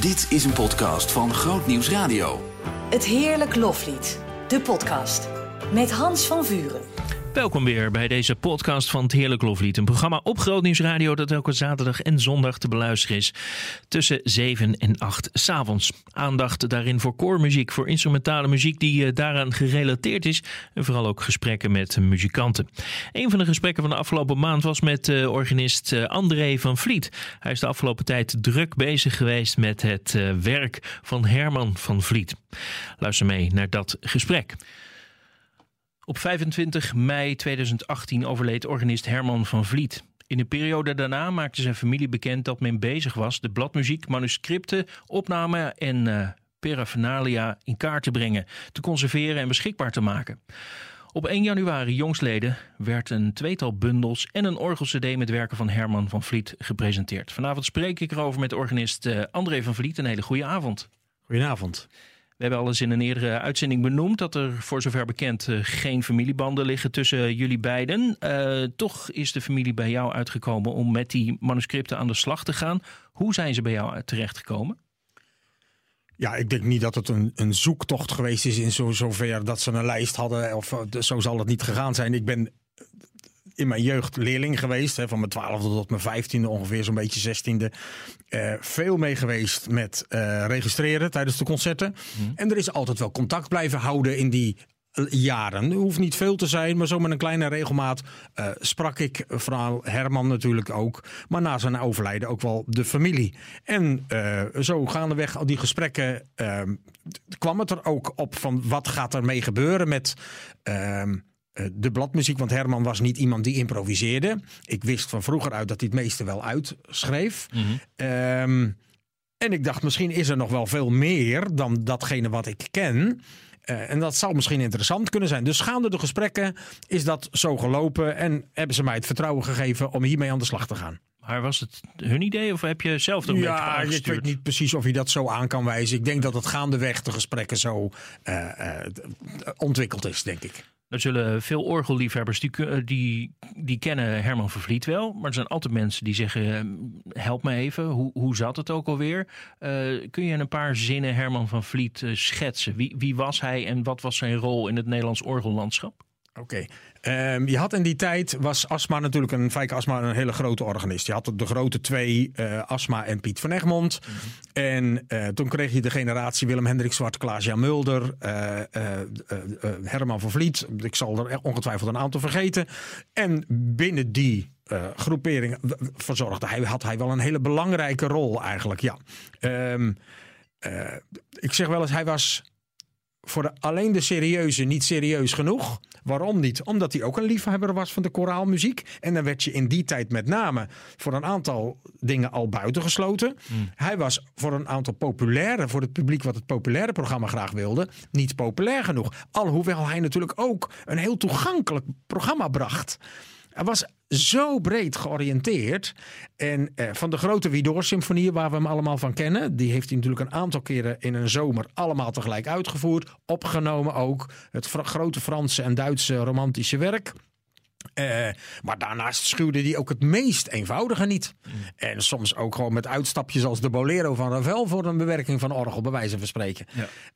Dit is een podcast van Groot Nieuws Radio. Het Heerlijk Loflied, de podcast. Met Hans van Vuren. Welkom weer bij deze podcast van het Heerlijk Loflied. Een programma op Groot Nieuws Radio dat elke zaterdag en zondag te beluisteren is. Tussen 7 en 8 s'avonds. Aandacht daarin voor koormuziek, voor instrumentale muziek die uh, daaraan gerelateerd is. En vooral ook gesprekken met muzikanten. Een van de gesprekken van de afgelopen maand was met uh, organist uh, André van Vliet. Hij is de afgelopen tijd druk bezig geweest met het werk van Herman van Vliet. Luister mee naar dat gesprek. Op 25 mei 2018 overleed organist Herman van Vliet. In de periode daarna maakte zijn familie bekend dat men bezig was de bladmuziek, manuscripten, opnamen en uh, paraphernalia in kaart te brengen, te conserveren en beschikbaar te maken. Op 1 januari jongstleden werd een tweetal bundels en een orgelcd met werken van Herman van Vliet gepresenteerd. Vanavond spreek ik erover met organist uh, André van Vliet. Een hele goede avond. Goedenavond. We hebben al eens in een eerdere uitzending benoemd dat er voor zover bekend uh, geen familiebanden liggen tussen jullie beiden. Uh, toch is de familie bij jou uitgekomen om met die manuscripten aan de slag te gaan. Hoe zijn ze bij jou terechtgekomen? Ja, ik denk niet dat het een, een zoektocht geweest is in zo, zover dat ze een lijst hadden. Of zo zal het niet gegaan zijn. Ik ben in mijn jeugd leerling geweest. Hè, van mijn twaalfde tot mijn vijftiende, ongeveer zo'n beetje zestiende. Uh, veel mee geweest met uh, registreren tijdens de concerten. Mm. En er is altijd wel contact blijven houden in die jaren. Het hoeft niet veel te zijn, maar zo met een kleine regelmaat uh, sprak ik vooral Herman natuurlijk ook. Maar na zijn overlijden ook wel de familie. En uh, zo gaandeweg al die gesprekken uh, kwam het er ook op van wat gaat er mee gebeuren met de bladmuziek. Want Herman was niet iemand die improviseerde. Ik wist van vroeger uit dat hij het meeste wel uitschreef. Mm -hmm. um, en ik dacht, misschien is er nog wel veel meer dan datgene wat ik ken. Uh, en dat zou misschien interessant kunnen zijn. Dus gaande de gesprekken is dat zo gelopen. En hebben ze mij het vertrouwen gegeven om hiermee aan de slag te gaan. Maar was het hun idee of heb je zelf er een ja, beetje ik weet niet precies of je dat zo aan kan wijzen. Ik denk dat het gaandeweg de gesprekken zo uh, uh, ontwikkeld is, denk ik. Er zullen veel orgelliefhebbers die, die, die kennen Herman van Vliet wel. Maar er zijn altijd mensen die zeggen: help me even, hoe, hoe zat het ook alweer? Uh, kun je een paar zinnen Herman van Vliet uh, schetsen? Wie, wie was hij en wat was zijn rol in het Nederlands orgellandschap? Oké. Um, je had in die tijd, was Asma natuurlijk een, Fijke Asma een hele grote organist. Je had de grote twee, uh, Asma en Piet van Egmond. Mm -hmm. En uh, toen kreeg je de generatie Willem Hendrik Zwart, Klaas-Jan Mulder, uh, Herman van Vliet. Ik zal er ongetwijfeld een aantal vergeten. En binnen die groepering verzorgde hij, had hij wel een hele belangrijke rol eigenlijk, ja. Um, ik zeg wel eens, hij was voor de, alleen de serieuze niet serieus genoeg. Waarom niet? Omdat hij ook een liefhebber was van de koraalmuziek. En dan werd je in die tijd met name voor een aantal dingen al buitengesloten. Mm. Hij was voor een aantal populaire, voor het publiek wat het populaire programma graag wilde, niet populair genoeg. Alhoewel hij natuurlijk ook een heel toegankelijk programma bracht. Hij was zo breed georiënteerd. En eh, van de grote Widor-symfonieën, waar we hem allemaal van kennen, die heeft hij natuurlijk een aantal keren in een zomer allemaal tegelijk uitgevoerd. Opgenomen ook. Het grote Franse en Duitse romantische werk. Uh, maar daarnaast schuwde hij ook het meest eenvoudige niet. Mm. En soms ook gewoon met uitstapjes als de Bolero van Ravel voor een bewerking van orgel, bij wijze van spreken.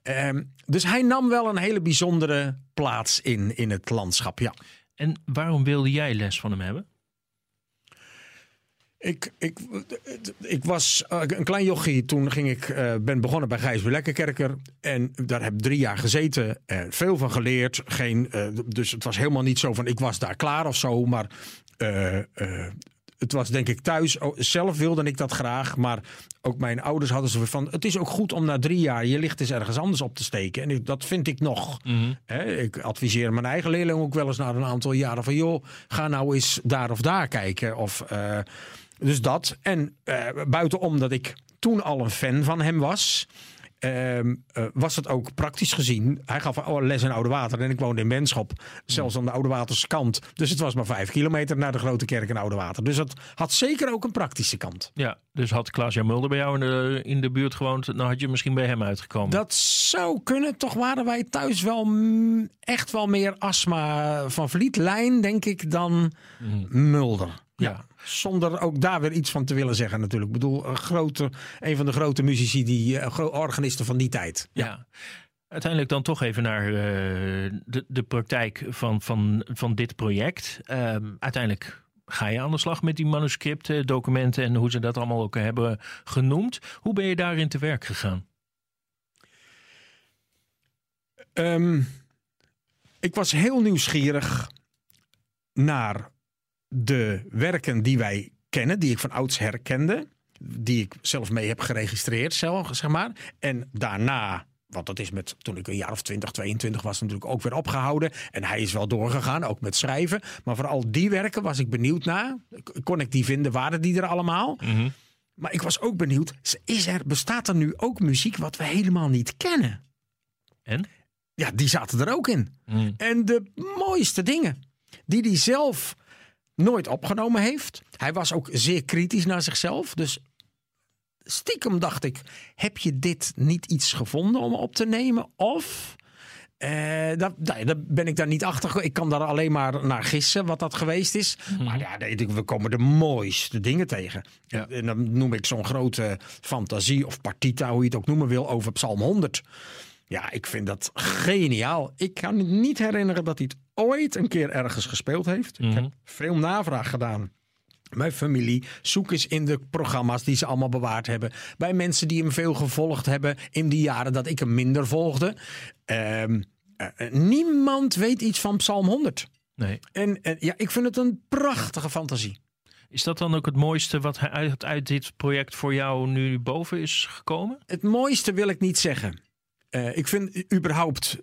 Ja. Uh, dus hij nam wel een hele bijzondere plaats in, in het landschap, ja. En waarom wilde jij les van hem hebben? Ik, ik, ik was een klein jochie. Toen ging ik, uh, ben begonnen bij Gijs Lekkerkerker. En daar heb ik drie jaar gezeten. En veel van geleerd. Geen, uh, dus het was helemaal niet zo van ik was daar klaar of zo. Maar het was denk ik thuis. Zelf wilde ik dat graag. Maar ook mijn ouders hadden ze van. Het is ook goed om na drie jaar je licht eens ergens anders op te steken. En ik, dat vind ik nog. He, ik adviseer mijn eigen leerling ook wel eens na een aantal jaren. Van joh, ga nou eens daar of daar kijken. Of, uh, dus dat. En uh, buitenom dat ik toen al een fan van hem was. Uh, uh, was het ook praktisch gezien. Hij gaf les in Oude Water en ik woonde in Benschop. Zelfs aan de Oude Waterskant. Dus het was maar vijf kilometer naar de Grote Kerk in Oude Water. Dus het had zeker ook een praktische kant. Ja, dus had Klaas-Jan Mulder bij jou in de, in de buurt gewoond... dan had je misschien bij hem uitgekomen. Dat zou kunnen. Toch waren wij thuis wel echt wel meer astma van Vlietlijn, denk ik, dan mm. Mulder. Ja. Zonder ook daar weer iets van te willen zeggen natuurlijk. Ik bedoel, een, grote, een van de grote muzici, die eh, organisten van die tijd. Ja. Uiteindelijk dan toch even naar eh, de, de praktijk van, van, van dit project. Ehm, uiteindelijk ga je aan de slag met die manuscripten, documenten en hoe ze dat allemaal ook hebben genoemd. Hoe ben je daarin te werk gegaan? Ehm, ik was heel nieuwsgierig naar de werken die wij kennen, die ik van ouds herkende. Die ik zelf mee heb geregistreerd, zelf, zeg maar. En daarna, want dat is met toen ik een jaar of 20, 22 was, natuurlijk ook weer opgehouden. En hij is wel doorgegaan, ook met schrijven. Maar vooral die werken was ik benieuwd naar. Kon ik die vinden? Waren die er allemaal? Maar ik was ook benieuwd, is er, bestaat er nu ook muziek wat we helemaal niet kennen? En? Ja, die zaten er ook in. En de mooiste dingen, die hij zelf nooit opgenomen heeft. Hij was ook zeer kritisch naar zichzelf. Dus stiekem dacht ik, heb je dit niet iets gevonden om op te nemen? Of... eh, dat, daar ben ik daar niet achter. Ik kan daar alleen maar naar gissen wat dat geweest is. Maar ja, we komen de mooiste dingen tegen. Ja. En dan noem ik zo'n grote fantasie of partita, hoe je het ook noemen wil, over Psalm 100. Ja, ik vind dat geniaal. Ik kan me niet herinneren dat hij het ooit een keer ergens gespeeld heeft. Ik heb veel navraag gedaan. Mijn familie, zoek eens in de programma's die ze allemaal bewaard hebben. Bij mensen die hem veel gevolgd hebben in die jaren dat ik hem minder volgde. Ehm, eh, eh, niemand weet iets van Psalm 100. Nee. En, en ja, ik vind het een prachtige fantasie. Is dat dan ook het mooiste wat hij uit, uit dit project voor jou nu boven is gekomen? Het mooiste wil ik niet zeggen. Eh, ik vind überhaupt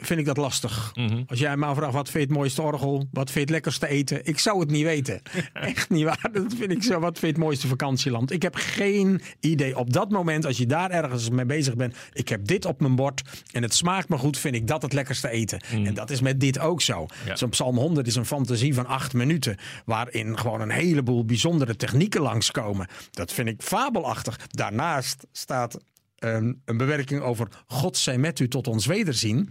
vind ik dat lastig. Als jij me afvraagt wat vind je het mooiste orgel, wat vind je het lekkerste eten, ik zou het niet weten. Echt niet waar. Dat vind ik zo. Wat vind je het mooiste vakantieland? Ik heb geen idee. Op dat moment, als je daar ergens mee bezig bent, ik heb dit op mijn bord en het smaakt me goed, vind ik dat het lekkerste eten. En dat is met dit ook zo. Ja. Zo'n Psalm 100 is een fantasie van acht minuten, waarin gewoon een heleboel bijzondere technieken langskomen. Dat vind ik fabelachtig. Daarnaast staat een, een bewerking over God zij met u tot ons wederzien.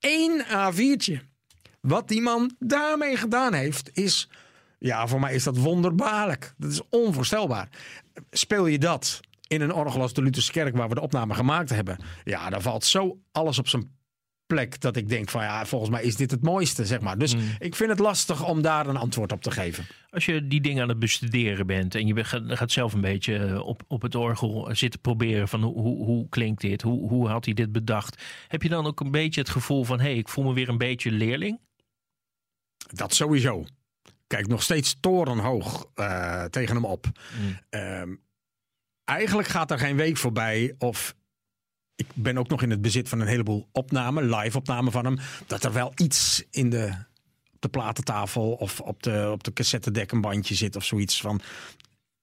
Eén A4'tje. Wat die man daarmee gedaan heeft, is. Ja, voor mij is dat wonderbaarlijk. Dat is onvoorstelbaar. Speel je dat in een orgel als de Lutherse Kerk, waar we de opname gemaakt hebben. Ja, dan valt zo alles op zijn plek dat ik denk van ja, volgens mij is dit het mooiste, zeg maar. Dus ik vind het lastig om daar een antwoord op te geven. Als je die dingen aan het bestuderen bent en je gaat, zelf een beetje eh, op, op het orgel zitten proberen van hoe, hoe, klinkt dit, hoe, hoe had hij dit bedacht, heb je dan ook een beetje het gevoel van hé, hey, ik voel me weer een beetje leerling? Dat sowieso. Kijk, nog steeds torenhoog eh, tegen hem op. Ehm, eigenlijk gaat er geen week voorbij of... Ik ben ook nog in het bezit van een heleboel opnamen, live opnamen van hem. Dat er wel iets in de, op de platentafel of op de, op de cassettedek een bandje zit of zoiets van...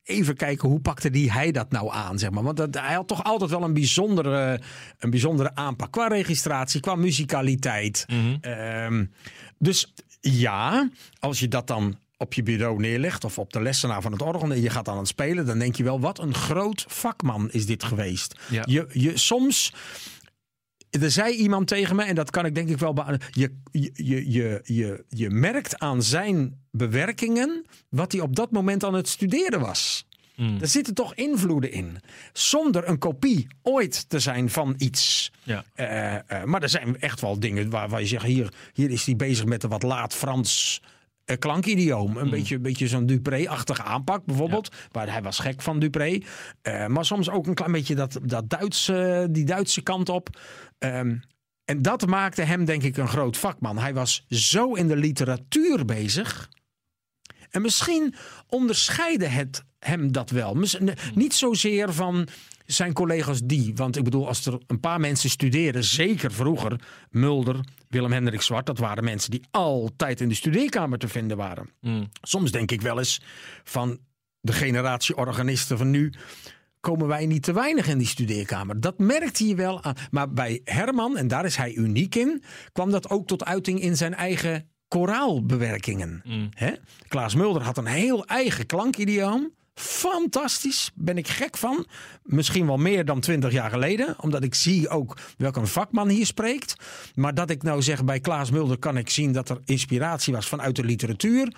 Even kijken, hoe pakte die hij dat nou aan, zeg maar. Want dat, hij had toch altijd wel een bijzondere, een bijzondere aanpak. Qua registratie, qua muzikaliteit. Ehm, dus ja, als je dat dan op je bureau neerlegt of op de lessenaar van het orgel en je gaat aan het spelen, dan denk je wel, wat een groot vakman is dit geweest. Ja. Je, je, soms, er zei iemand tegen me, en dat kan ik denk ik wel je, je, je, je, je, je merkt aan zijn bewerkingen wat hij op dat moment aan het studeren was. Er zitten toch invloeden in. Zonder een kopie ooit te zijn van iets. Ja. Eh, eh, maar er zijn echt wel dingen waar, waar je zegt: hier, hier is hij bezig met een wat laat Frans klankidioom. Een beetje, beetje zo'n Dupré-achtige aanpak, bijvoorbeeld. Waar hij was gek van Dupré. Eh, maar soms ook een klein beetje dat, dat Duitse, die Duitse kant op. Ehm, en dat maakte hem, denk ik, een groot vakman. Hij was zo in de literatuur bezig. En misschien onderscheidde het hem dat wel. Ne- Niet zozeer van zijn collega's die. Want ik bedoel, als er een paar mensen studeren, zeker vroeger, Mulder, Willem Hendrik Zwart, dat waren mensen die altijd in de studeerkamer te vinden waren. Soms denk ik wel eens van de generatie organisten van nu. Komen wij niet te weinig in die studeerkamer? Dat merkte je wel aan. Maar bij Herman, en daar is hij uniek in, kwam dat ook tot uiting in zijn eigen koraalbewerkingen. Hè? Klaas Mulder had een heel eigen klankidioom. fantastisch. Ben ik gek van. Misschien wel meer dan twintig jaar geleden. Omdat ik zie ook welke een vakman hier spreekt. Maar dat ik nou zeg bij Klaas Mulder kan ik zien dat er inspiratie was vanuit de literatuur.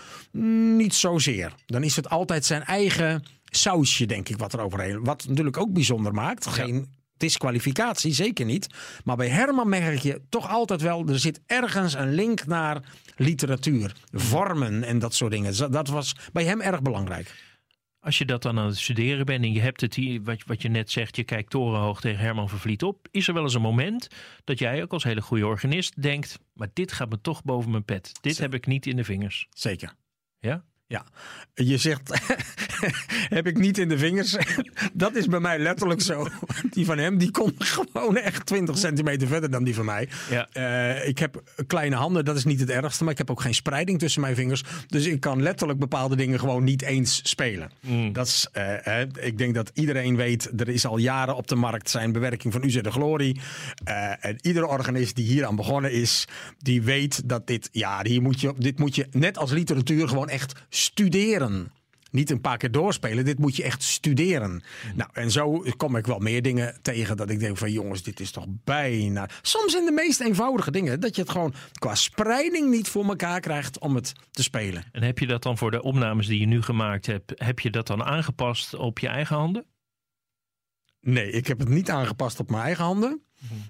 Niet zozeer. Dan is het altijd zijn eigen sausje, denk ik, wat er overheen. Wat natuurlijk ook bijzonder maakt. Geen disqualificatie, zeker niet. Maar bij Herman merk je toch altijd wel, er zit ergens een link naar literatuur, vormen en dat soort dingen. Dat was bij hem erg belangrijk. Als je dat dan aan het studeren bent en je hebt het hier, wat, wat je net zegt, je kijkt torenhoog tegen Herman van Vliet op. Is er wel eens een moment dat jij ook als hele goede organist denkt, maar dit gaat me toch boven mijn pet. Dit heb ik niet in de vingers. Zeker. Ja? Ja, je zegt, heb ik niet in de vingers. dat is bij mij letterlijk zo. Die van hem, die komt gewoon echt 20 centimeter verder dan die van mij. Ja. Uh, ik heb kleine handen, dat is niet het ergste. Maar ik heb ook geen spreiding tussen mijn vingers. Dus ik kan letterlijk bepaalde dingen gewoon niet eens spelen. Mm. Dat is, uh, ik denk dat iedereen weet, er is al jaren op de markt zijn bewerking van Uze de Glorie. Uh, en iedere organist die hier aan begonnen is, die weet dat dit, ja, hier moet je, dit moet je net als literatuur gewoon echt studeren. Niet een paar keer doorspelen, dit moet je echt studeren. Nou, en zo kom ik wel meer dingen tegen dat ik denk van jongens, dit is toch bijna... Soms in de meest eenvoudige dingen, dat je het gewoon qua spreiding niet voor elkaar krijgt om het te spelen. En heb je dat dan voor de opnames die je nu gemaakt hebt, heb je dat dan aangepast op je eigen handen? Nee, ik heb het niet aangepast op mijn eigen handen.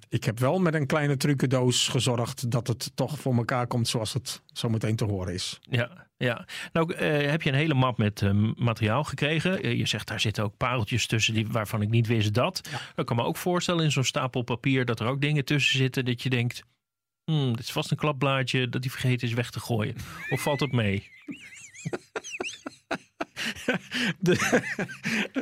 Ik heb wel met een kleine trucendoos gezorgd dat het toch voor elkaar komt zoals het zo meteen te horen is. Ja, ja. Nou eh, heb je een hele map met eh, materiaal gekregen. Eh, je zegt daar zitten ook pareltjes tussen die, waarvan ik niet wist dat. Ik kan me ook voorstellen in zo'n stapel papier dat er ook dingen tussen zitten dat je denkt... Hmm, dit is vast een klapblaadje dat die vergeten is weg te gooien. Of valt het mee? De,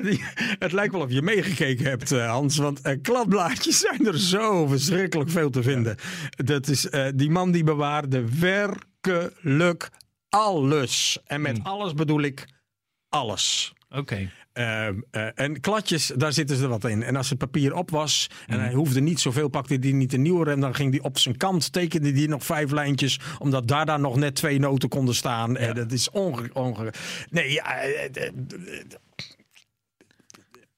die, het lijkt wel of je meegekeken hebt, uh, Hans. Want uh, kladblaadjes zijn er zo verschrikkelijk veel te vinden. Dat is uh, die man die bewaarde werkelijk alles. En met Hmm. alles bedoel ik alles. Oké. Uh, uh, en kladjes, daar zitten ze wat in. En als het papier op was en Mhm. hij hoefde niet zoveel, pakte hij niet een nieuwe en dan ging hij op zijn kant, tekende hij nog vijf lijntjes, omdat daar dan nog net twee noten konden staan. En dat is onge... onge nee, ja... eh,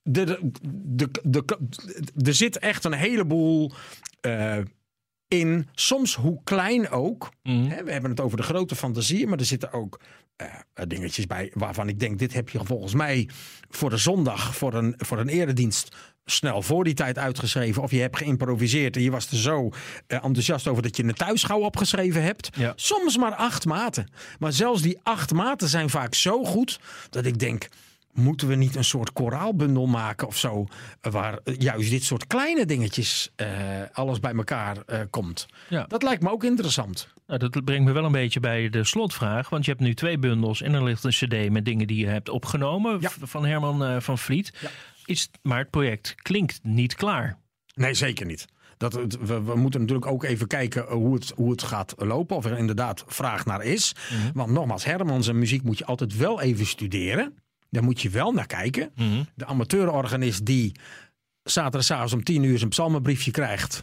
de- de- de, er zit echt een heleboel eh, in. Soms hoe klein ook. Mhm. Hè, we hebben het over de grote fantasie, maar er zitten ook eh, dingetjes bij waarvan ik denk: dit heb je volgens mij voor de zondag, voor een, voor een eredienst. Snel voor die tijd uitgeschreven, of je hebt geïmproviseerd en je was er zo eh, enthousiast over dat je het thuis gauw opgeschreven hebt. Ja. Soms maar acht maten. Maar zelfs die acht maten zijn vaak zo goed dat ik denk: moeten we niet een soort koraalbundel maken of zo, eh, waar juist dit soort kleine dingetjes eh, alles bij elkaar eh, komt? Ja. Dat lijkt me ook interessant. Nou, dat brengt me wel een beetje bij de slotvraag. Want je hebt nu twee bundels en er ligt een cd met dingen die je hebt opgenomen Ja. van Herman van Vliet. Ja. Is, maar het project klinkt niet klaar. Nee, zeker niet. Dat, het- we, we moeten natuurlijk ook even kijken hoe het, hoe het gaat lopen. Of er inderdaad vraag naar is. Want nogmaals, Herman zijn muziek moet je altijd wel even studeren. Daar moet je wel naar kijken. De amateurorganist die zaterdagavond om tien uur zijn psalmenbriefje krijgt.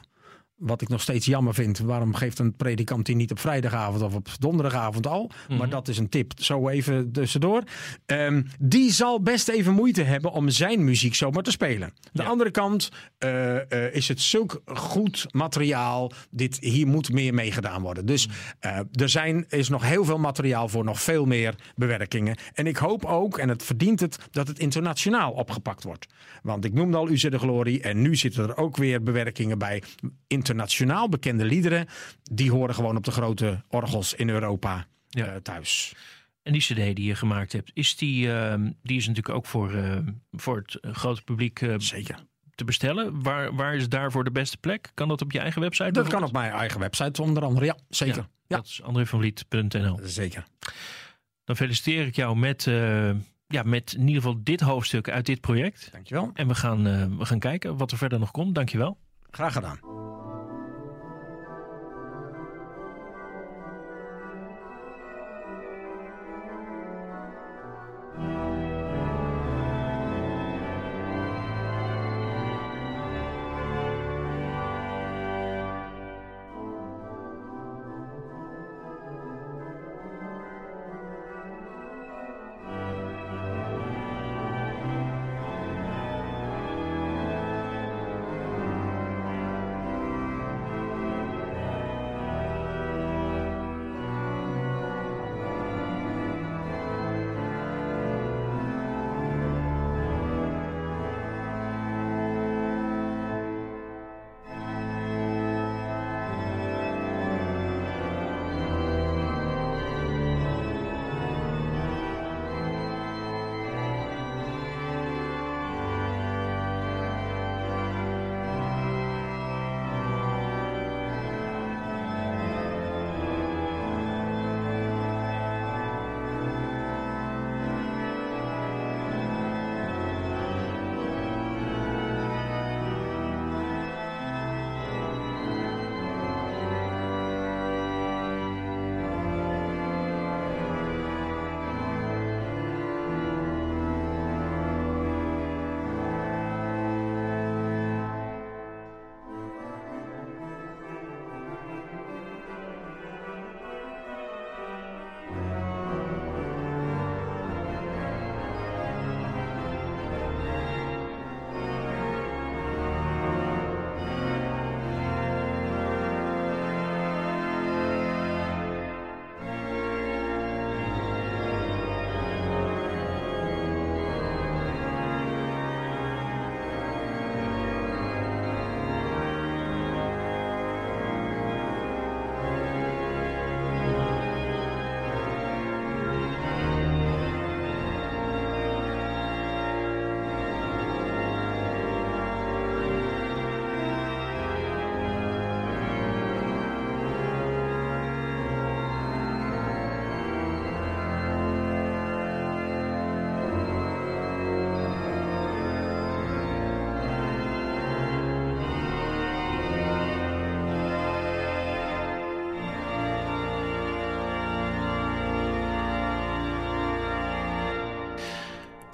Wat ik nog steeds jammer vind. Waarom geeft een predikant die niet op vrijdagavond of op donderdagavond al? Maar dat is een tip. Zo even tussendoor. Ehm, die zal best even moeite hebben om zijn muziek zomaar te spelen. De andere kant eh, eh, is het zulk goed materiaal. Dit, hier moet meer mee gedaan worden. Dus eh, er zijn, is nog heel veel materiaal voor nog veel meer bewerkingen. En ik hoop ook, en het verdient het, dat het internationaal opgepakt wordt. Want ik noemde al U de Glorie. En nu zitten er ook weer bewerkingen bij. Internationaal bekende liederen. Die horen gewoon op de grote orgels in Europa Ja. eh, thuis. En die cd die je gemaakt hebt, is die, eh, die is natuurlijk ook voor, eh, voor het eh, grote publiek Zeker. te bestellen. Waar, waar is daarvoor de beste plek? Kan dat op je eigen website? Dat kan op mijn eigen website onder andere. Ja, zeker. Ja, Ja, Dat is andrevanvliet.nl. zeker. Dan feliciteer ik jou met, ja, met in ieder geval dit hoofdstuk uit dit project. Dankjewel. En we gaan, we gaan kijken wat er verder nog komt. Dankjewel. Graag gedaan.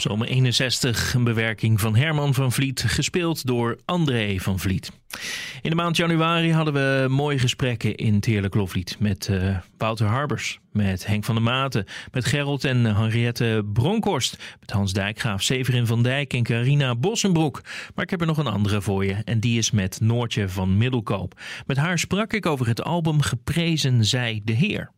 Zomer 61, een bewerking van Herman van Vliet, gespeeld door André van Vliet. In de maand januari hadden we mooie gesprekken in Teerlijk Loflied met uh, Wouter Harbers, met Henk van der Maten, met Gerald en Henriette Bronkhorst, met Hans Dijkgraaf, Severin van Dijk en Carina Bossenbroek. Maar ik heb er nog een andere voor je en die is met Noortje van Middelkoop. Met haar sprak ik over het album Geprezen zij de Heer.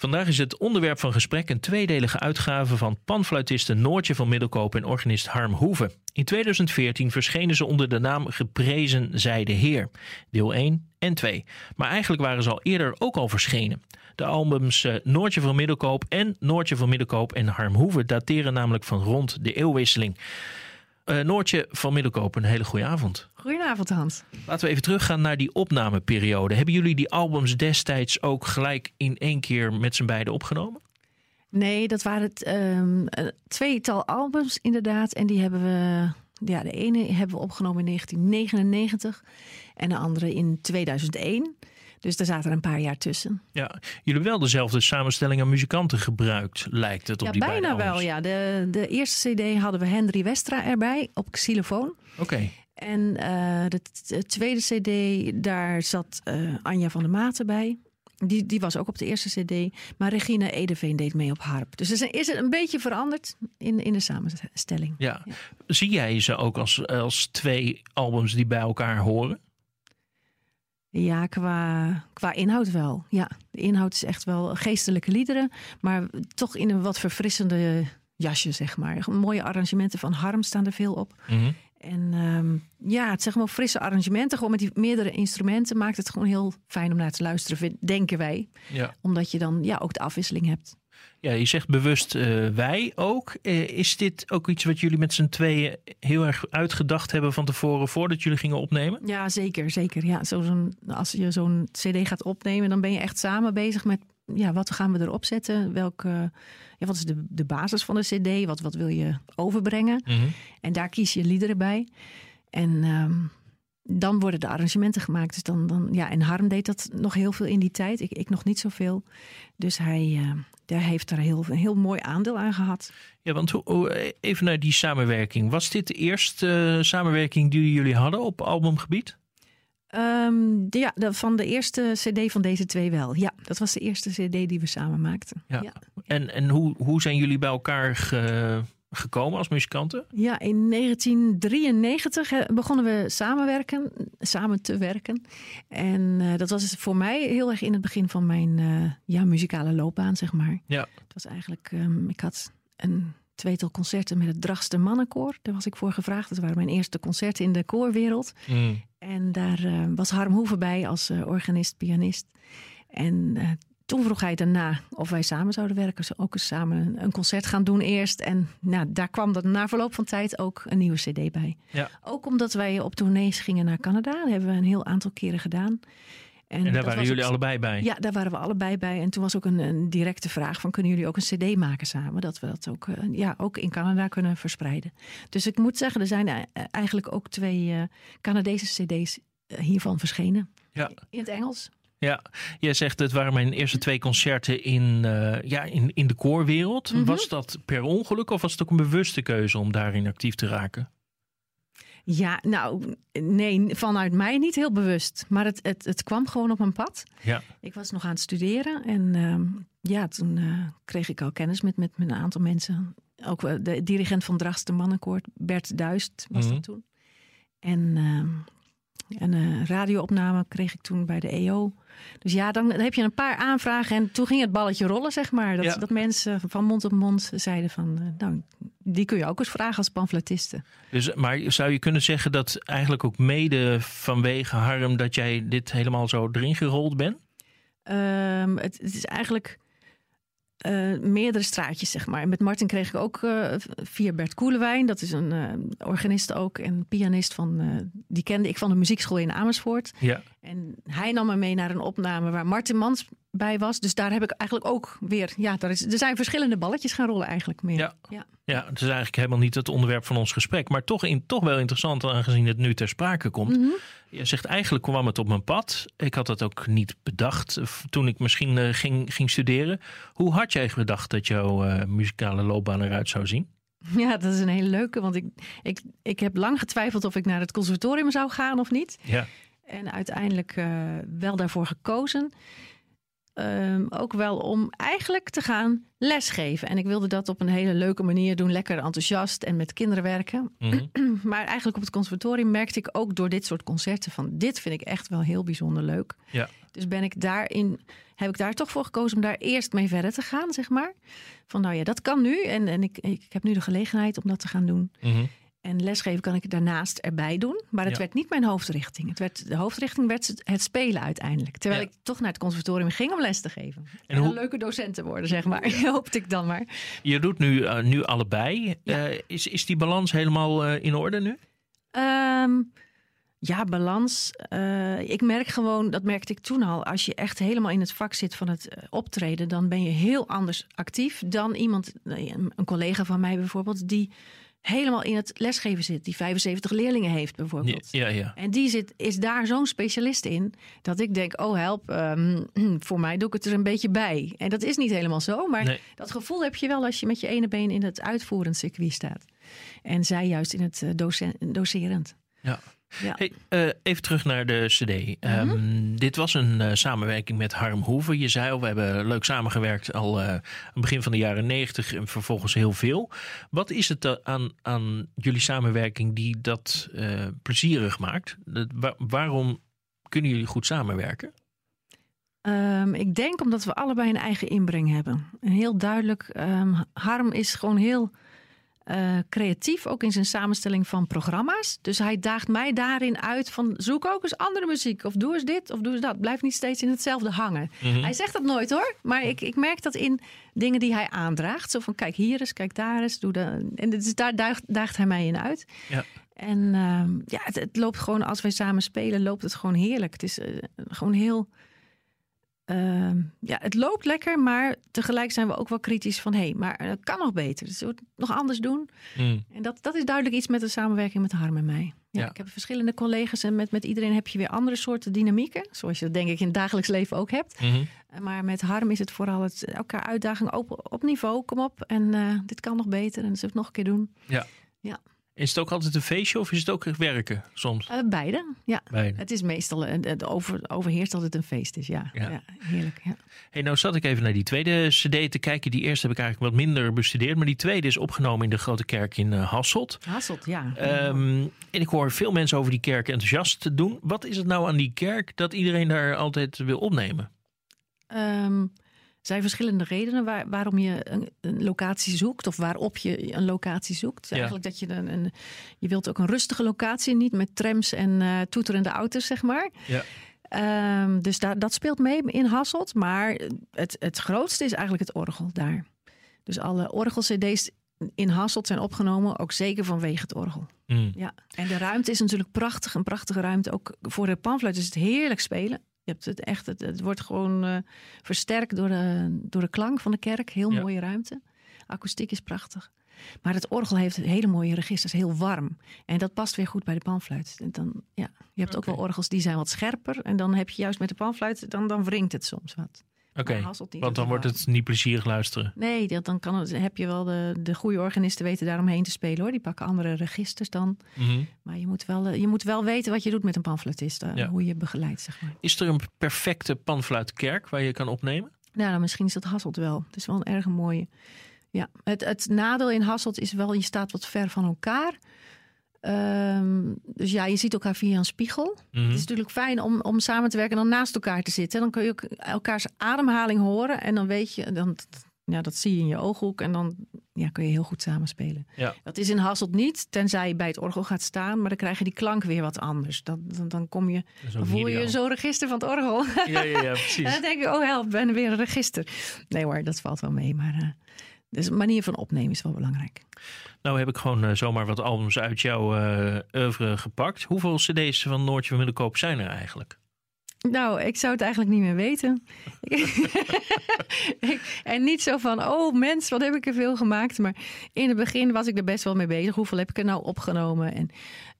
Vandaag is het onderwerp van gesprek een tweedelige uitgave van panfluitiste Noortje van Middelkoop en organist Harm Hoeve. In 2014 verschenen ze onder de naam Geprezen zij de Heer, deel 1 en 2. Maar eigenlijk waren ze al eerder ook al verschenen. De albums uh, Noortje van Middelkoop en Noortje van Middelkoop en Harm Hoeve dateren namelijk van rond de eeuwwisseling. Uh, Noortje van Middelkoop, een hele goede avond. Goedenavond Hans. Laten we even teruggaan naar die opnameperiode. Hebben jullie die albums destijds ook gelijk in één keer met z'n beiden opgenomen? Nee, dat waren het um, tweetal albums inderdaad. En die hebben we, ja, de ene hebben we opgenomen in 1999 en de andere in 2001. Dus daar zaten er een paar jaar tussen. Ja, jullie hebben wel dezelfde samenstelling aan muzikanten gebruikt, lijkt het op ja, die bijna wel, ja. De, de eerste cd hadden we Henry Westra erbij op xylofoon. Oké. En uh, de, de, tweede cd, daar zat uh, Anja van der Maten bij. Die, die was ook op de eerste cd. Maar Regina Edeveen deed mee op harp. Dus is, is het een beetje veranderd in, in de samenstelling. Ja. ja. Zie jij ze ook als, als twee albums die bij elkaar horen? Ja, qua, qua inhoud wel. Ja, de inhoud is echt wel geestelijke liederen, maar toch in een wat verfrissende jasje, zeg maar. Mooie arrangementen van Harm staan er veel op. Mm -hmm. En um, ja, het zeg maar frisse arrangementen, gewoon met die meerdere instrumenten, maakt het gewoon heel fijn om naar te luisteren, denken wij. Ja. Omdat je dan ja, ook de afwisseling hebt. Ja, je zegt bewust uh, wij ook. Uh, is dit ook iets wat jullie met z'n tweeën heel erg uitgedacht hebben van tevoren voordat jullie gingen opnemen? Ja, zeker. zeker. Ja, zo zo'n, als je zo'n CD gaat opnemen, dan ben je echt samen bezig met ja, wat gaan we erop zetten? Welke, ja, wat is de, de basis van de CD? Wat, wat wil je overbrengen? Mm -hmm. En daar kies je liederen bij. En um, dan worden de arrangementen gemaakt. Dus dan, dan, ja, en Harm deed dat nog heel veel in die tijd. Ik, ik nog niet zoveel. Dus hij, uh, daar heeft er heel, een heel mooi aandeel aan gehad. Ja, want even naar die samenwerking. Was dit de eerste uh, samenwerking die jullie hadden op albumgebied? Um, de, ja, de, van de eerste CD van deze twee wel. Ja, dat was de eerste CD die we samen maakten. Ja. ja. En, en hoe, hoe zijn jullie bij elkaar ge, gekomen als muzikanten? Ja, in 1993 begonnen we samenwerken, samen te werken. En uh, dat was voor mij heel erg in het begin van mijn uh, ja, muzikale loopbaan, zeg maar. Ja. Het was eigenlijk, um, ik had een tweetal concerten met het Dragster Mannenkoor. Daar was ik voor gevraagd. Dat waren mijn eerste concerten in de koorwereld. Mm. En daar uh, was Harm Hoeven bij als organist, pianist. En toen vroeg hij daarna of wij samen zouden werken. Ze ook eens samen een concert gaan doen eerst. En nou, daar kwam dat na verloop van tijd ook een nieuwe cd bij. Ja. Ook omdat wij op tournees gingen naar Canada. Dat hebben we een heel aantal keren gedaan. En, en daar waren jullie ook, allebei bij? Ja, daar waren we allebei bij. En toen was ook een, een directe vraag van... kunnen jullie ook een cd maken samen? Dat we dat ook, uh, ja, ook in Canada kunnen verspreiden. Dus ik moet zeggen, er zijn eigenlijk ook twee uh, Canadese cd's uh, hiervan verschenen. Ja. In het Engels. Ja, jij zegt het waren mijn eerste twee concerten in, uh, ja, in, in de koorwereld. Mhm. Was dat per ongeluk of was het ook een bewuste keuze om daarin actief te raken? Ja, nou, nee, vanuit mij niet heel bewust. Maar het, het, het kwam gewoon op mijn pad. Ja. Ik was nog aan het studeren en uh, ja, toen uh, kreeg ik al kennis met, met, met een aantal mensen. Ook uh, de dirigent van Dragster Mannenkoord, Bert Duist, was Mhm. dat toen. En een uh, radioopname kreeg ik toen bij de EO. Dus ja, dan heb je een paar aanvragen en toen ging het balletje rollen, zeg maar. Dat, Ja. dat mensen van mond op mond zeiden van, uh, nou, die kun je ook eens vragen als pamfletiste. Dus, maar zou je kunnen zeggen dat eigenlijk ook mede vanwege Harm dat jij dit helemaal zo erin gerold bent? Um, het, het, is eigenlijk uh, meerdere straatjes, zeg maar. En met Martin kreeg ik ook uh, via Bert Koelewijn. Dat is een uh, organist ook en pianist van... die kende ik van de muziekschool in Amersfoort. Ja. En hij nam me mee naar een opname waar Martin Mans bij was. Dus daar heb ik eigenlijk ook weer... Ja, daar is, er zijn verschillende balletjes gaan rollen eigenlijk meer. Ja. ja. Ja, het is eigenlijk helemaal niet het onderwerp van ons gesprek. Maar toch, in, toch wel interessant aangezien het nu ter sprake komt. Mm -hmm. Je zegt eigenlijk kwam het op mijn pad. Ik had dat ook niet bedacht toen ik misschien uh, ging, ging studeren. Hoe had jij gedacht dat jouw uh, muzikale loopbaan eruit zou zien? Ja, dat is een hele leuke. Want ik, ik, ik heb lang getwijfeld of ik naar het conservatorium zou gaan of niet. Ja. En uiteindelijk eh, wel daarvoor gekozen. Ehm, ook wel om eigenlijk te gaan lesgeven. En ik wilde dat op een hele leuke manier doen. Lekker enthousiast en met kinderen werken. Mhm. Maar eigenlijk op het conservatorium merkte ik ook door dit soort concerten van dit vind ik echt wel heel bijzonder leuk. Ja. Dus ben ik daarin, heb ik daar toch voor gekozen om daar eerst mee verder te gaan, zeg maar. Van nou ja, dat kan nu en, en ik, ik heb nu de gelegenheid om dat te gaan doen. Mhm. En lesgeven kan ik daarnaast erbij doen. Maar het Ja. werd niet mijn hoofdrichting. Het werd, de hoofdrichting werd het, spelen uiteindelijk. Terwijl Ja. ik toch naar het conservatorium ging om les te geven. En, hoe- een leuke docent te worden, zeg maar. Hoopte ik dan maar. Je doet nu, eh, nu allebei. Ja. Eh, is, is die balans helemaal eh, in orde nu? Ehm, ja, balans. Ik merk gewoon, dat merkte ik toen al. Als je echt helemaal in het vak zit van het optreden, dan ben je heel anders actief dan iemand, een collega van mij bijvoorbeeld, die helemaal in het lesgeven zit, die 75 leerlingen heeft bijvoorbeeld. ja. ja. En die zit, is daar zo'n specialist in dat ik denk: oh help, ehm, voor mij doe ik het er een beetje bij. En dat is niet helemaal zo, maar Nee. dat gevoel heb je wel als je met je ene been in het uitvoerend circuit staat. En zij juist in het eh, docen- docerend. Ja. Ja. Hey, eh, even terug naar de CD. Ehm, dit was een eh, samenwerking met Harm Hoeven. Je zei al, we hebben leuk samengewerkt al het begin van de jaren negentig en vervolgens heel veel. Wat is het aan, aan jullie samenwerking die dat plezierig maakt? Dat- waarom kunnen jullie goed samenwerken? Ehm, ik denk omdat we allebei een eigen inbreng hebben. En heel duidelijk, ehm, Harm is gewoon heel eh, creatief, ook in zijn samenstelling van programma's. Dus hij daagt mij daarin uit van zoek ook eens andere muziek. Of doe eens dit, of doe eens dat. Blijf niet steeds in hetzelfde hangen. Mhm. Hij zegt dat nooit hoor, maar ik, ik merk dat in dingen die hij aandraagt. Zo van kijk hier eens, kijk daar eens. Doe de, en dus daar daagt, daagt hij mij in uit. Ja. En ehm, ja, het, het loopt gewoon, als wij samen spelen, loopt het gewoon heerlijk. Het is eh, gewoon heel. Ehm, ja, het loopt lekker, maar tegelijk zijn we ook wel kritisch van hé, hey, maar het kan nog beter. Dus we het nog anders doen. Mm. En dat, dat is duidelijk iets met de samenwerking met Harm en mij. Ja, Ja. Ik heb verschillende collega's en met, met iedereen heb je weer andere soorten dynamieken. Zoals je dat denk ik in het dagelijks leven ook hebt. Mhm. Maar met Harm is het vooral het, elkaar uitdaging op, op niveau. Kom op en eh, dit kan nog beter en dat zullen we het nog een keer doen. Is het ook altijd een feestje of is het ook werken soms? Eh, beide, ja. Beide. Het is meestal, eh, het over, overheerst dat het een feest is, ja. Ja. ja. heerlijk, ja. Hey, nou zat ik even naar die tweede CD te kijken. Die eerste heb ik eigenlijk wat minder bestudeerd. Maar die tweede is opgenomen in de Grote Kerk in eh, Hasselt. Hasselt, ja. Ehm, en ik hoor veel mensen over die kerk enthousiast te doen. Wat is het nou aan die kerk dat iedereen daar altijd wil opnemen? Ehm, zijn verschillende redenen waar, waarom je een, een locatie zoekt of waarop je een locatie zoekt. Ja. Eigenlijk dat je een, een, je wilt ook een rustige locatie, niet met trams en eh, toeterende auto's, zeg maar. Ja. Ehm, dus daar, dat speelt mee in Hasselt. Maar het, het grootste is eigenlijk het orgel daar. Dus alle orgel-cd's in Hasselt zijn opgenomen, ook zeker vanwege het orgel. Mm. Ja, en de ruimte is natuurlijk prachtig. Een prachtige ruimte. Ook voor de pamfluit is het heerlijk spelen. Je hebt het echt, het, het wordt gewoon eh, versterkt door de, door de klank van de kerk. Heel Ja. mooie ruimte. Akoestiek is prachtig. Maar het orgel heeft hele mooie registers, heel warm. En dat past weer goed bij de panfluit. En dan, ja, je hebt ook wel orgels die zijn wat scherper. En dan heb je juist met de panfluit, dan, dan wringt het soms wat. Want dan wordt het niet plezierig luisteren. Nee, dat, dan kan het, heb je wel de, de goede organisten weten daaromheen te spelen hoor. Die pakken andere registers dan. Mhm. Maar je moet, wel, eh, je moet wel weten wat je doet met een pamfluitist. eh, Ja. Hoe je begeleidt, zeg maar. Is er een perfecte panfluitkerk waar je kan opnemen? Nou, misschien is dat Hasselt wel. Het is wel een erg mooie. Ja, het, het nadeel in Hasselt is wel, je staat wat ver van elkaar. Ehm, dus ja, je ziet elkaar via een spiegel. Mhm. Het is natuurlijk fijn om, om samen te werken en dan naast elkaar te zitten. Dan kun je ook elkaars ademhaling horen. En dan weet je, dan, ja, dat zie je in je ooghoek. En dan ja, kun je heel goed samenspelen. Ja. Dat is in Hasselt niet, tenzij je bij het orgel gaat staan. Maar dan krijg je die klank weer wat anders. Dan, dan, dan kom je, dan voel je zo'n register van het orgel. Ja, ja, ja, En dan precies. denk ik, oh help, ben weer een register. Nee hoor, dat valt wel mee. Maar eh, dus een manier van opnemen is wel belangrijk. Nou heb ik gewoon eh, zomaar wat albums uit jouw eh oeuvre gepakt. Hoeveel cd's van Noortje van Middelkoop zijn er eigenlijk? Nou, ik zou het eigenlijk niet meer weten. en niet zo van, oh mens, wat heb ik er veel gemaakt. Maar in het begin was ik er best wel mee bezig. Hoeveel heb ik er nou opgenomen? En,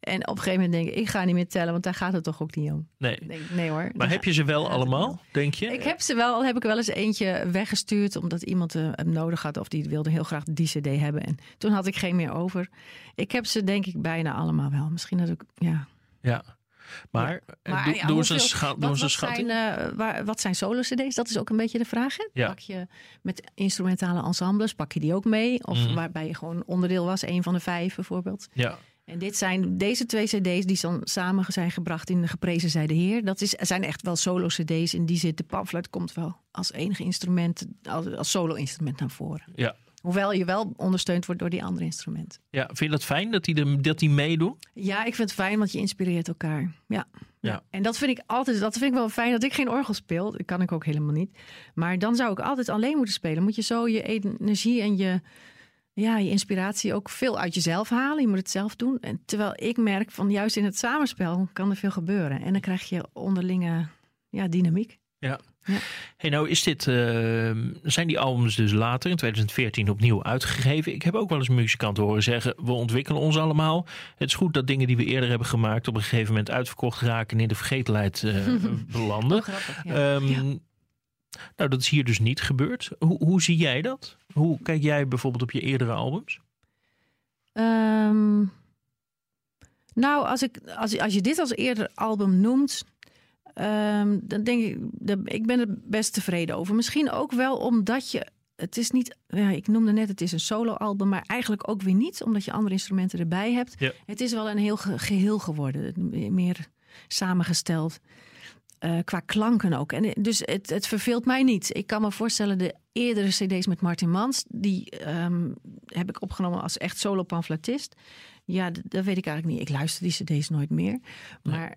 en op een gegeven moment denk ik, ik ga niet meer tellen, want daar gaat het toch ook niet om. Nee. Denk, nee hoor. Maar heb je ze wel allemaal, denk je? Ik heb ze wel, al heb ik wel eens eentje weggestuurd, omdat iemand eh, hem nodig had of die wilde heel graag die CD hebben. En toen had ik geen meer over. Ik heb ze denk ik bijna allemaal wel. Misschien dat ik, ja. Ja. Maar, Ja. Maar, doe eens een, scha- Wat, een schatting. zijn, eh, waar, wat zijn solo-cd's? Dat is ook een beetje de vraag. Hè? Pak je met instrumentale ensembles, pak je die ook mee? Of Mhm. waarbij je gewoon onderdeel was, een van de vijf bijvoorbeeld. Ja. En dit zijn deze twee cd's die dan samen zijn gebracht in de geprezen zij de heer. Dat is, zijn echt wel solo-cd's. In die zit de pamflet komt wel als enige instrument, als, als solo-instrument naar voren. Ja. Hoewel je wel ondersteund wordt door die andere instrumenten. ja, vind je dat fijn dat die, de, dat die meedoen? Ja, ik vind het fijn, want je inspireert elkaar. Ja. Ja. En dat vind ik altijd, dat vind ik wel fijn dat ik geen orgel speel. Dat kan ik ook helemaal niet. Maar dan zou ik altijd alleen moeten spelen. Moet je zo je energie en je, ja, je inspiratie ook veel uit jezelf halen. Je moet het zelf doen. En terwijl ik merk van juist in het samenspel kan er veel gebeuren. En dan krijg je onderlinge ja, dynamiek. Hey, nou is dit, eh, zijn die albums dus later in 2014 opnieuw uitgegeven. Ik heb ook wel eens muzikanten horen zeggen, we ontwikkelen ons allemaal. Het is goed dat dingen die we eerder hebben gemaakt op een gegeven moment uitverkocht raken en in de vergetelheid eh, belanden. Grappig. Ja. Ehm, Ja. Nou, dat is hier dus niet gebeurd. Hoe, hoe zie jij dat? Hoe kijk jij bijvoorbeeld op je eerdere albums? Ehm, nou, als, ik, als, als je dit als eerder album noemt, ehm, dan denk ik, ik ben er best tevreden over. Misschien ook wel omdat je, het is niet, ja, ik noemde net, het is een solo-album, maar eigenlijk ook weer niet, omdat je andere instrumenten erbij hebt. Ja. Het is wel een heel ge- geheel geworden, meer samengesteld. eh, qua klanken ook. En dus het, het verveelt mij niet. Ik kan me voorstellen, de eerdere CD's met Martin Mans, die ehm, heb ik opgenomen als echt solo-pamfletist. Ja, dat weet ik eigenlijk niet. Ik luister die CD's nooit meer. Maar.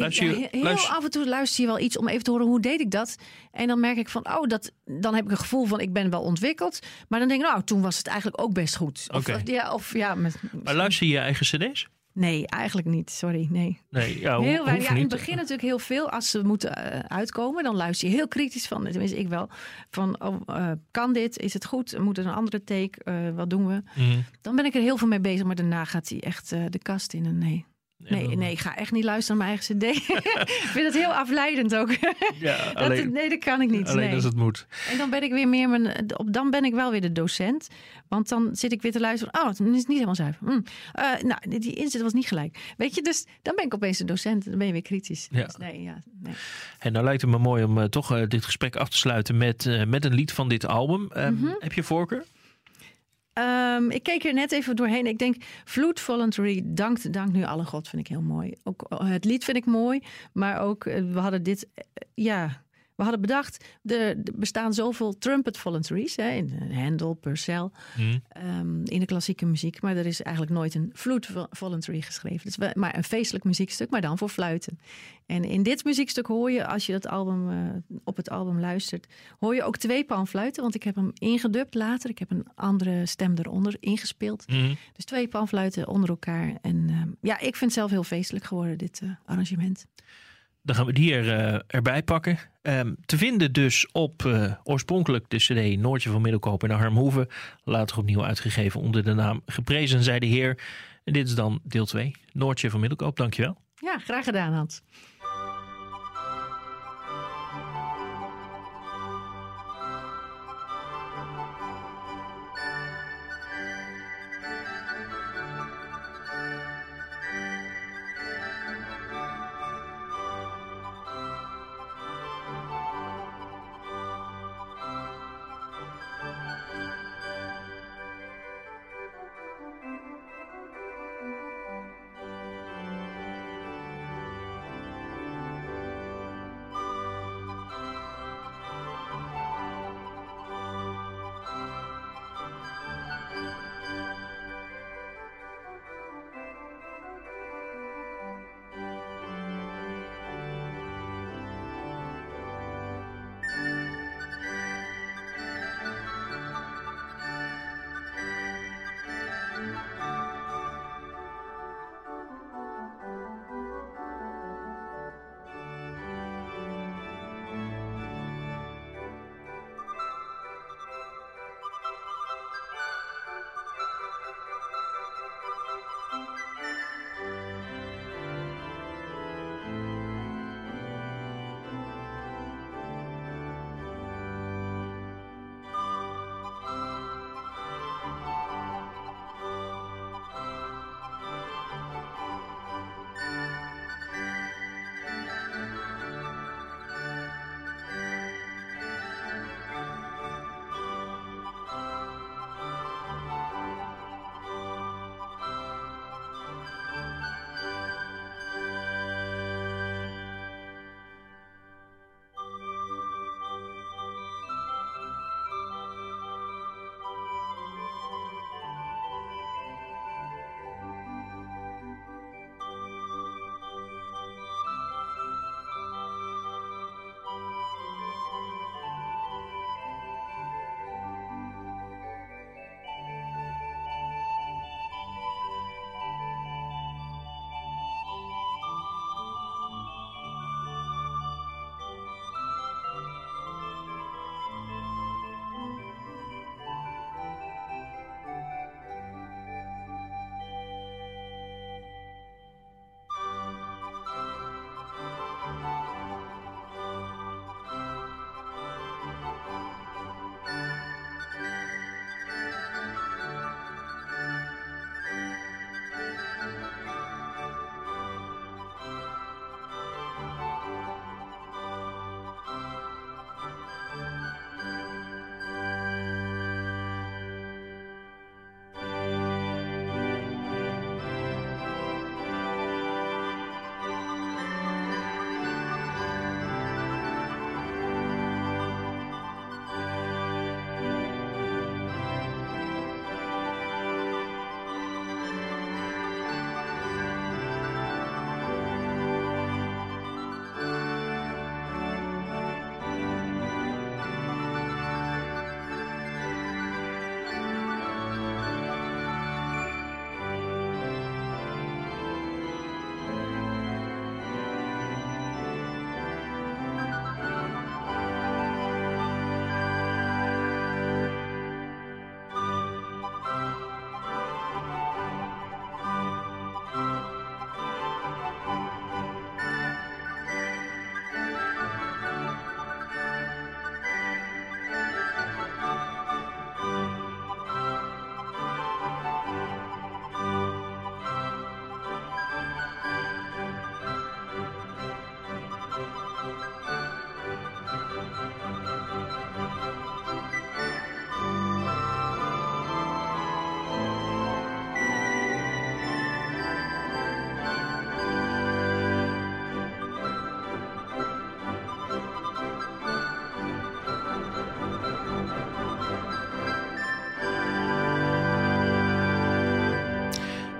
Luister je- heel luister- af en toe luister je wel iets om even te horen hoe deed ik dat. En dan merk ik van, oh, dat, dan heb ik een gevoel van ik ben wel ontwikkeld. Maar dan denk ik, nou, toen was het eigenlijk ook best goed. Of, ja, of ja, met, Maar luister je je eigen cd's? nee, eigenlijk niet. Sorry, nee. Nee, ja, Heel weinig. Ja, in het begin natuurlijk heel veel. Als ze moeten eh, uitkomen, dan luister je heel kritisch van. Tenminste, ik wel. Van, oh, eh, kan dit? Is het goed? Moet er een andere take? Eh, wat doen we? Mhm. Dan ben ik er heel veel mee bezig. Maar daarna gaat hij echt de kast in. En nee. Nee, dan- nee, ik ga echt niet luisteren naar mijn eigen cd. ik vind het heel afleidend ook. Ja, dat, alleen, nee, dat kan ik niet. alleen nee. als het moet. En dan ben ik weer meer mijn. Op, dan ben ik wel weer de docent. Want dan zit ik weer te luisteren. Oh, het is niet helemaal zuiver. Hm. Eh, nou, die- inzet was niet gelijk. Weet je, dus dan ben ik opeens de docent. Dan ben je weer kritisch. Ja. Dus nee, ja, nee. En nou lijkt het me mooi om eh, toch eh, dit gesprek af te sluiten met, met een lied van dit album. Ehm, Mhm. Heb je voorkeur? Ehm, ik keek er net even doorheen. Ik denk, Vloed Voluntary, dank, dank nu alle God, vind ik heel mooi. Ook eh, het lied vind ik mooi, maar ook, eh, we hadden dit, eh, ja, we hadden bedacht, er bestaan zoveel trumpet voluntaries, hè, in eh, Handel, Purcell, Mhm. ehm, in de klassieke muziek. Maar er is eigenlijk nooit een flute vo- voluntary geschreven. Het is wel- maar een feestelijk muziekstuk, maar dan voor fluiten. En in dit muziekstuk hoor je, als je dat album, eh, op het album luistert, hoor je ook twee panfluiten. Want ik heb hem ingedubt later. Ik heb een andere stem eronder ingespeeld. Mhm. Dus twee panfluiten onder elkaar. En ehm, ja, ik vind het zelf heel feestelijk geworden, dit eh, arrangement. Dan gaan we die er, erbij pakken. Ehm, te vinden dus op eh, oorspronkelijk de CD Noortje van Middelkoop en Harmhoeven. Later opnieuw uitgegeven onder de naam Geprezen zij de Heer. En dit is dan deel 2. Noortje van Middelkoop, dankjewel. Ja, graag gedaan, Hans.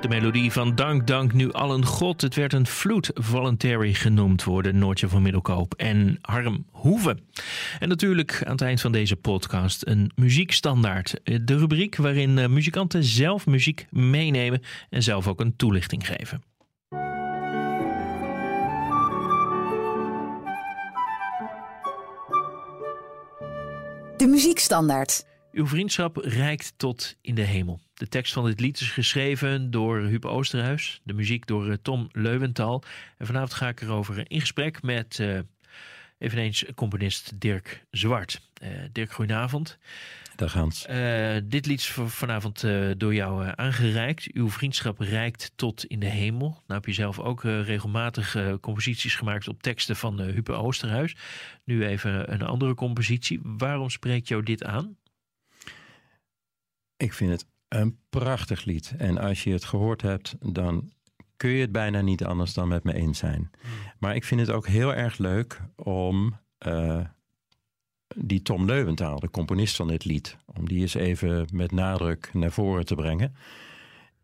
De melodie van Dank, Dank nu allen God. Het werd een Flute Voluntary genoemd worden, Noortje van Middelkoop en Harm Hoeven. En natuurlijk aan het eind van deze podcast een muziekstandaard. De rubriek waarin eh, muzikanten zelf muziek meenemen en zelf ook een toelichting geven. De muziekstandaard. Uw vriendschap reikt tot in de hemel. De tekst van dit lied is geschreven door Huub Oosterhuis. De muziek door eh, Tom Leuwenthal. En vanavond ga ik erover in gesprek met uh, eveneens componist Dirk Zwart. Uh, Dirk, goedenavond. Dag Hans. Uh, dit lied is vanavond door jou aangereikt. Uw vriendschap reikt tot in de hemel. Nou heb je zelf ook regelmatig composities gemaakt op teksten van Huub Oosterhuis. Nu even een andere compositie. Waarom spreekt jou dit aan? Ik vind het een prachtig lied. En als je het gehoord hebt, dan kun je het bijna niet anders dan met me eens zijn. Maar ik vind het ook heel erg leuk om uh, die Tom Leuwentaal, de componist van dit lied, om die eens even met nadruk naar voren te brengen.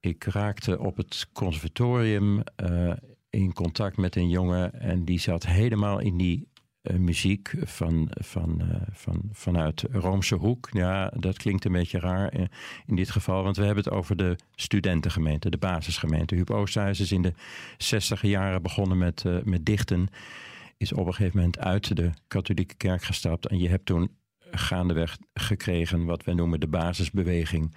Ik raakte op het conservatorium uh, in contact met een jongen en die zat helemaal in die muziek van, van, uh, van, vanuit Roomse hoek. Ja, dat klinkt een beetje raar in, in, dit geval, want we hebben het over de studentengemeente, de basisgemeente. Huub Oosthuis is in de zestiger jaren begonnen met, met dichten. Is op een gegeven moment uit de katholieke kerk gestapt. En je hebt toen gaandeweg gekregen wat wij noemen de basisbeweging.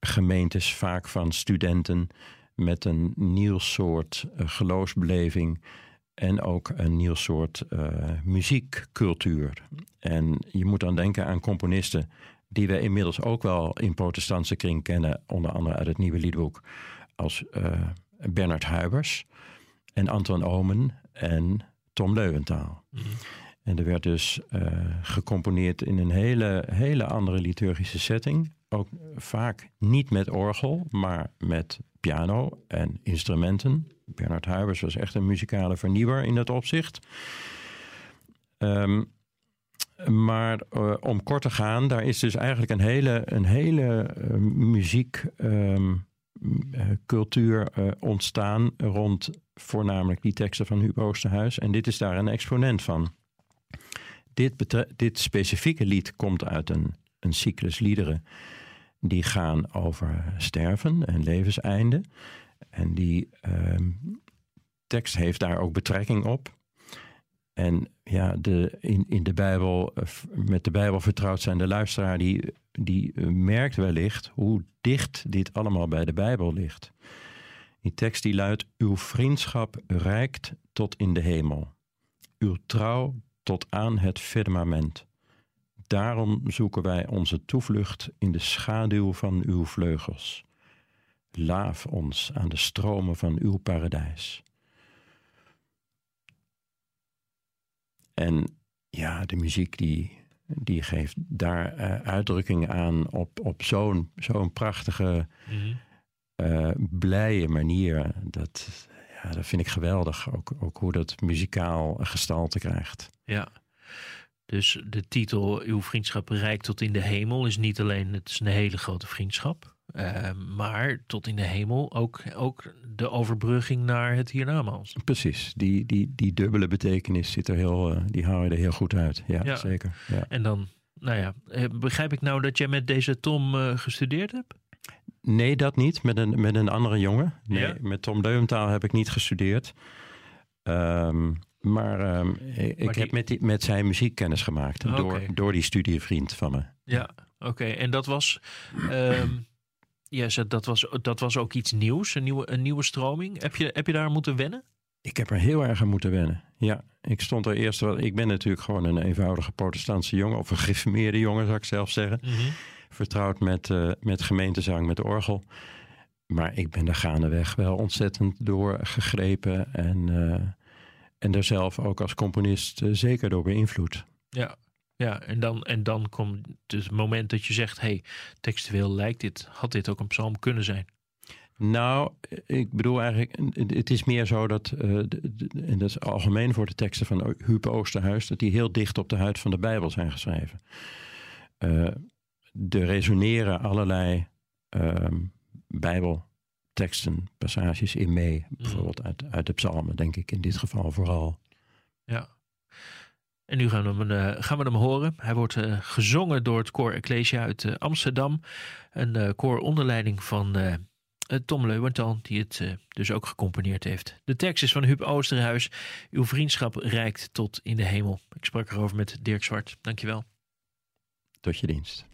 Gemeentes vaak van studenten met een nieuw soort geloofsbeleving en ook een nieuw soort uh, muziekcultuur. En je moet dan denken aan componisten die we inmiddels ook wel in protestantse kring kennen, onder andere uit het nieuwe liedboek, als uh, Bernard Huibers en Anton Omen en Tom Leuwentaal. Mm -hmm. En er werd dus uh, gecomponeerd in een hele, hele andere liturgische setting. Ook vaak niet met orgel, maar met piano en instrumenten. Bernard Huibers was echt een muzikale vernieuwer in dat opzicht. Um, maar uh, om kort te gaan, daar is dus eigenlijk een hele, een hele uh, muziekcultuur um, uh, ontstaan rond voornamelijk die teksten van Huub Oosterhuis. En dit is daar een exponent van. Dit, dit specifieke lied komt uit een, een cyclus liederen die gaan over sterven en levenseinde. En die uh, tekst heeft daar ook betrekking op. En ja, de, in, in de Bijbel, met de Bijbel vertrouwd zijn de luisteraar, die, die merkt wellicht hoe dicht dit allemaal bij de Bijbel ligt. Die tekst die luidt, uw vriendschap reikt tot in de hemel. Uw trouw tot aan het firmament. Daarom zoeken wij onze toevlucht in de schaduw van uw vleugels. Laaf ons aan de stromen van uw paradijs. En ja, de muziek die, die geeft daar uh, uitdrukking aan op, op zo'n zo'n prachtige, mm-hmm. uh, blije manier. Dat, ja, dat vind ik geweldig. Ook, ook hoe dat muzikaal gestalte krijgt. Ja. Dus de titel Uw vriendschap reikt tot in de hemel is niet alleen, het is een hele grote vriendschap. Uh, maar tot in de hemel ook, ook de overbrugging naar het hiernamaals. Precies, die, die, die dubbele betekenis zit er heel, uh, die haal je er heel goed uit. Ja, ja. zeker. Ja. En dan, nou ja, begrijp ik nou dat jij met deze Tom uh, gestudeerd hebt? Nee, dat niet. Met een, met een andere jongen. Nee, ja? met Tom Leumtaal heb ik niet gestudeerd. Um, maar um, ik maar die... heb met, die, met zijn muziek kennis gemaakt. Okay. Door, door die studievriend van me. Ja, oké. Okay. En dat was... Um, ja, dat was, dat was ook iets nieuws, een nieuwe, een nieuwe stroming. Heb je, heb je daar moeten wennen? Ik heb er heel erg aan moeten wennen. Ja, ik stond er eerst wel. Ik ben natuurlijk gewoon een eenvoudige protestantse jongen, of een gereformeerde jongen, zou ik zelf zeggen. Mm -hmm. Vertrouwd met, uh, met gemeentezang, met orgel. Maar ik ben daar gaandeweg wel ontzettend door gegrepen. En, uh, en daar zelf ook als componist uh, zeker door beïnvloed. Ja, ja, en dan, en dan komt het moment dat je zegt: hey, textueel lijkt dit, had dit ook een psalm kunnen zijn? Nou, ik bedoel eigenlijk, het is meer zo dat, uh, en dat is algemeen voor de teksten van Huub Oosterhuis, dat die heel dicht op de huid van de Bijbel zijn geschreven. Uh, er resoneren allerlei uh, Bijbelteksten teksten, passages in mee. Bijvoorbeeld uit, uit de psalmen, denk ik in dit geval vooral. Ja. En nu gaan we hem, eh, gaan we hem horen. Hij wordt eh, gezongen door het koor Ecclesia uit eh, Amsterdam. Een koor onder leiding van Tom Leuwenthal, die het dus ook gecomponeerd heeft. De tekst is van Huub Oosterhuis. Uw vriendschap reikt tot in de hemel. Ik sprak erover met Dirk Zwart. Dankjewel. Tot je dienst.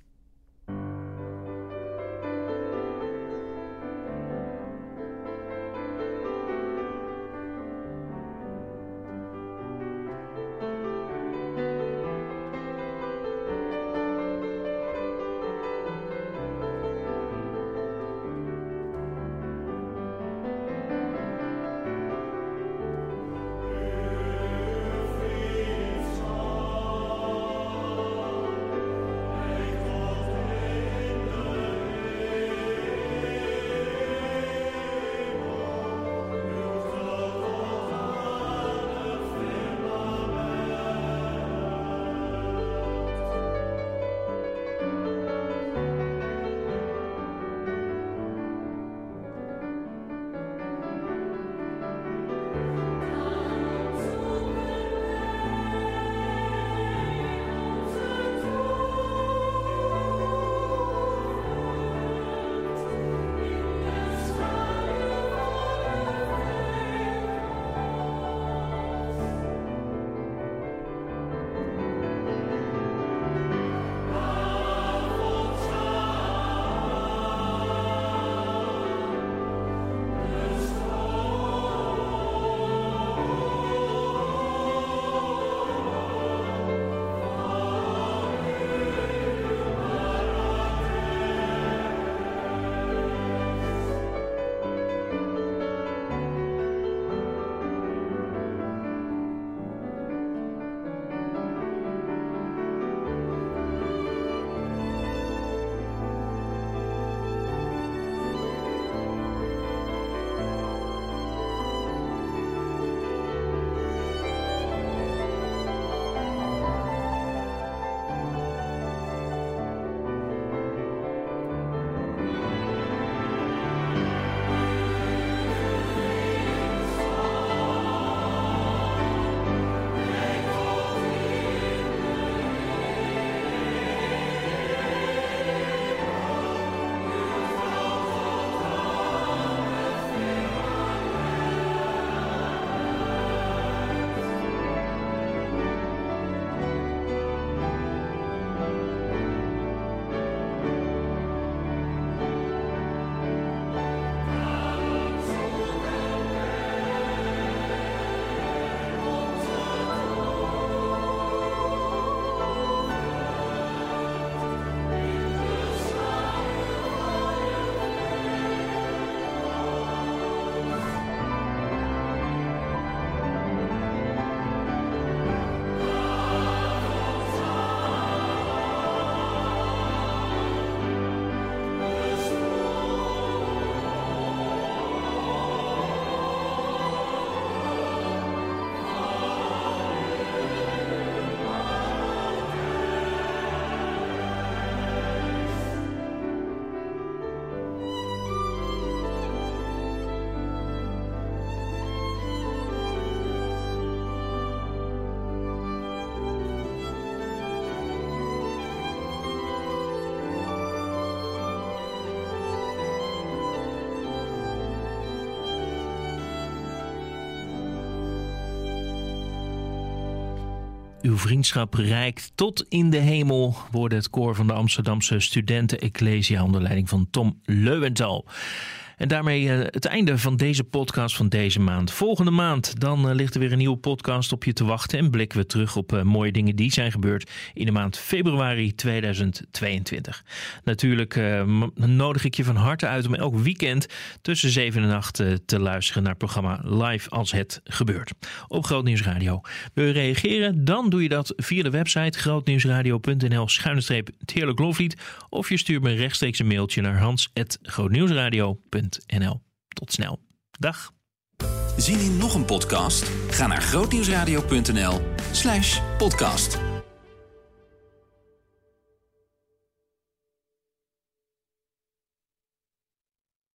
Uw vriendschap reikt tot in de hemel, woordde het koor van de Amsterdamse Studenten Ecclesia onder leiding van Tom Leuwenthal. En daarmee uh, het einde van deze podcast van deze maand. Volgende maand dan uh, ligt er weer een nieuwe podcast op je te wachten. En blikken we terug op uh, mooie dingen die zijn gebeurd in de maand februari 2022. Natuurlijk nodig ik je van harte uit om elk weekend tussen 7 en 8 te luisteren naar het programma Live als het gebeurt. Op Grootnieuws Radio. Wil je reageren? Dan doe je dat via de website grootnieuwsradio.nl schuine Loflied. Of je stuurt me rechtstreeks een mailtje naar hans.grootnieuwsradio.nl grootnieuwsradio.nl. Tot snel. Dag. Zien in nog een podcast? Ga naar grootnieuwsradio.nl slash podcast.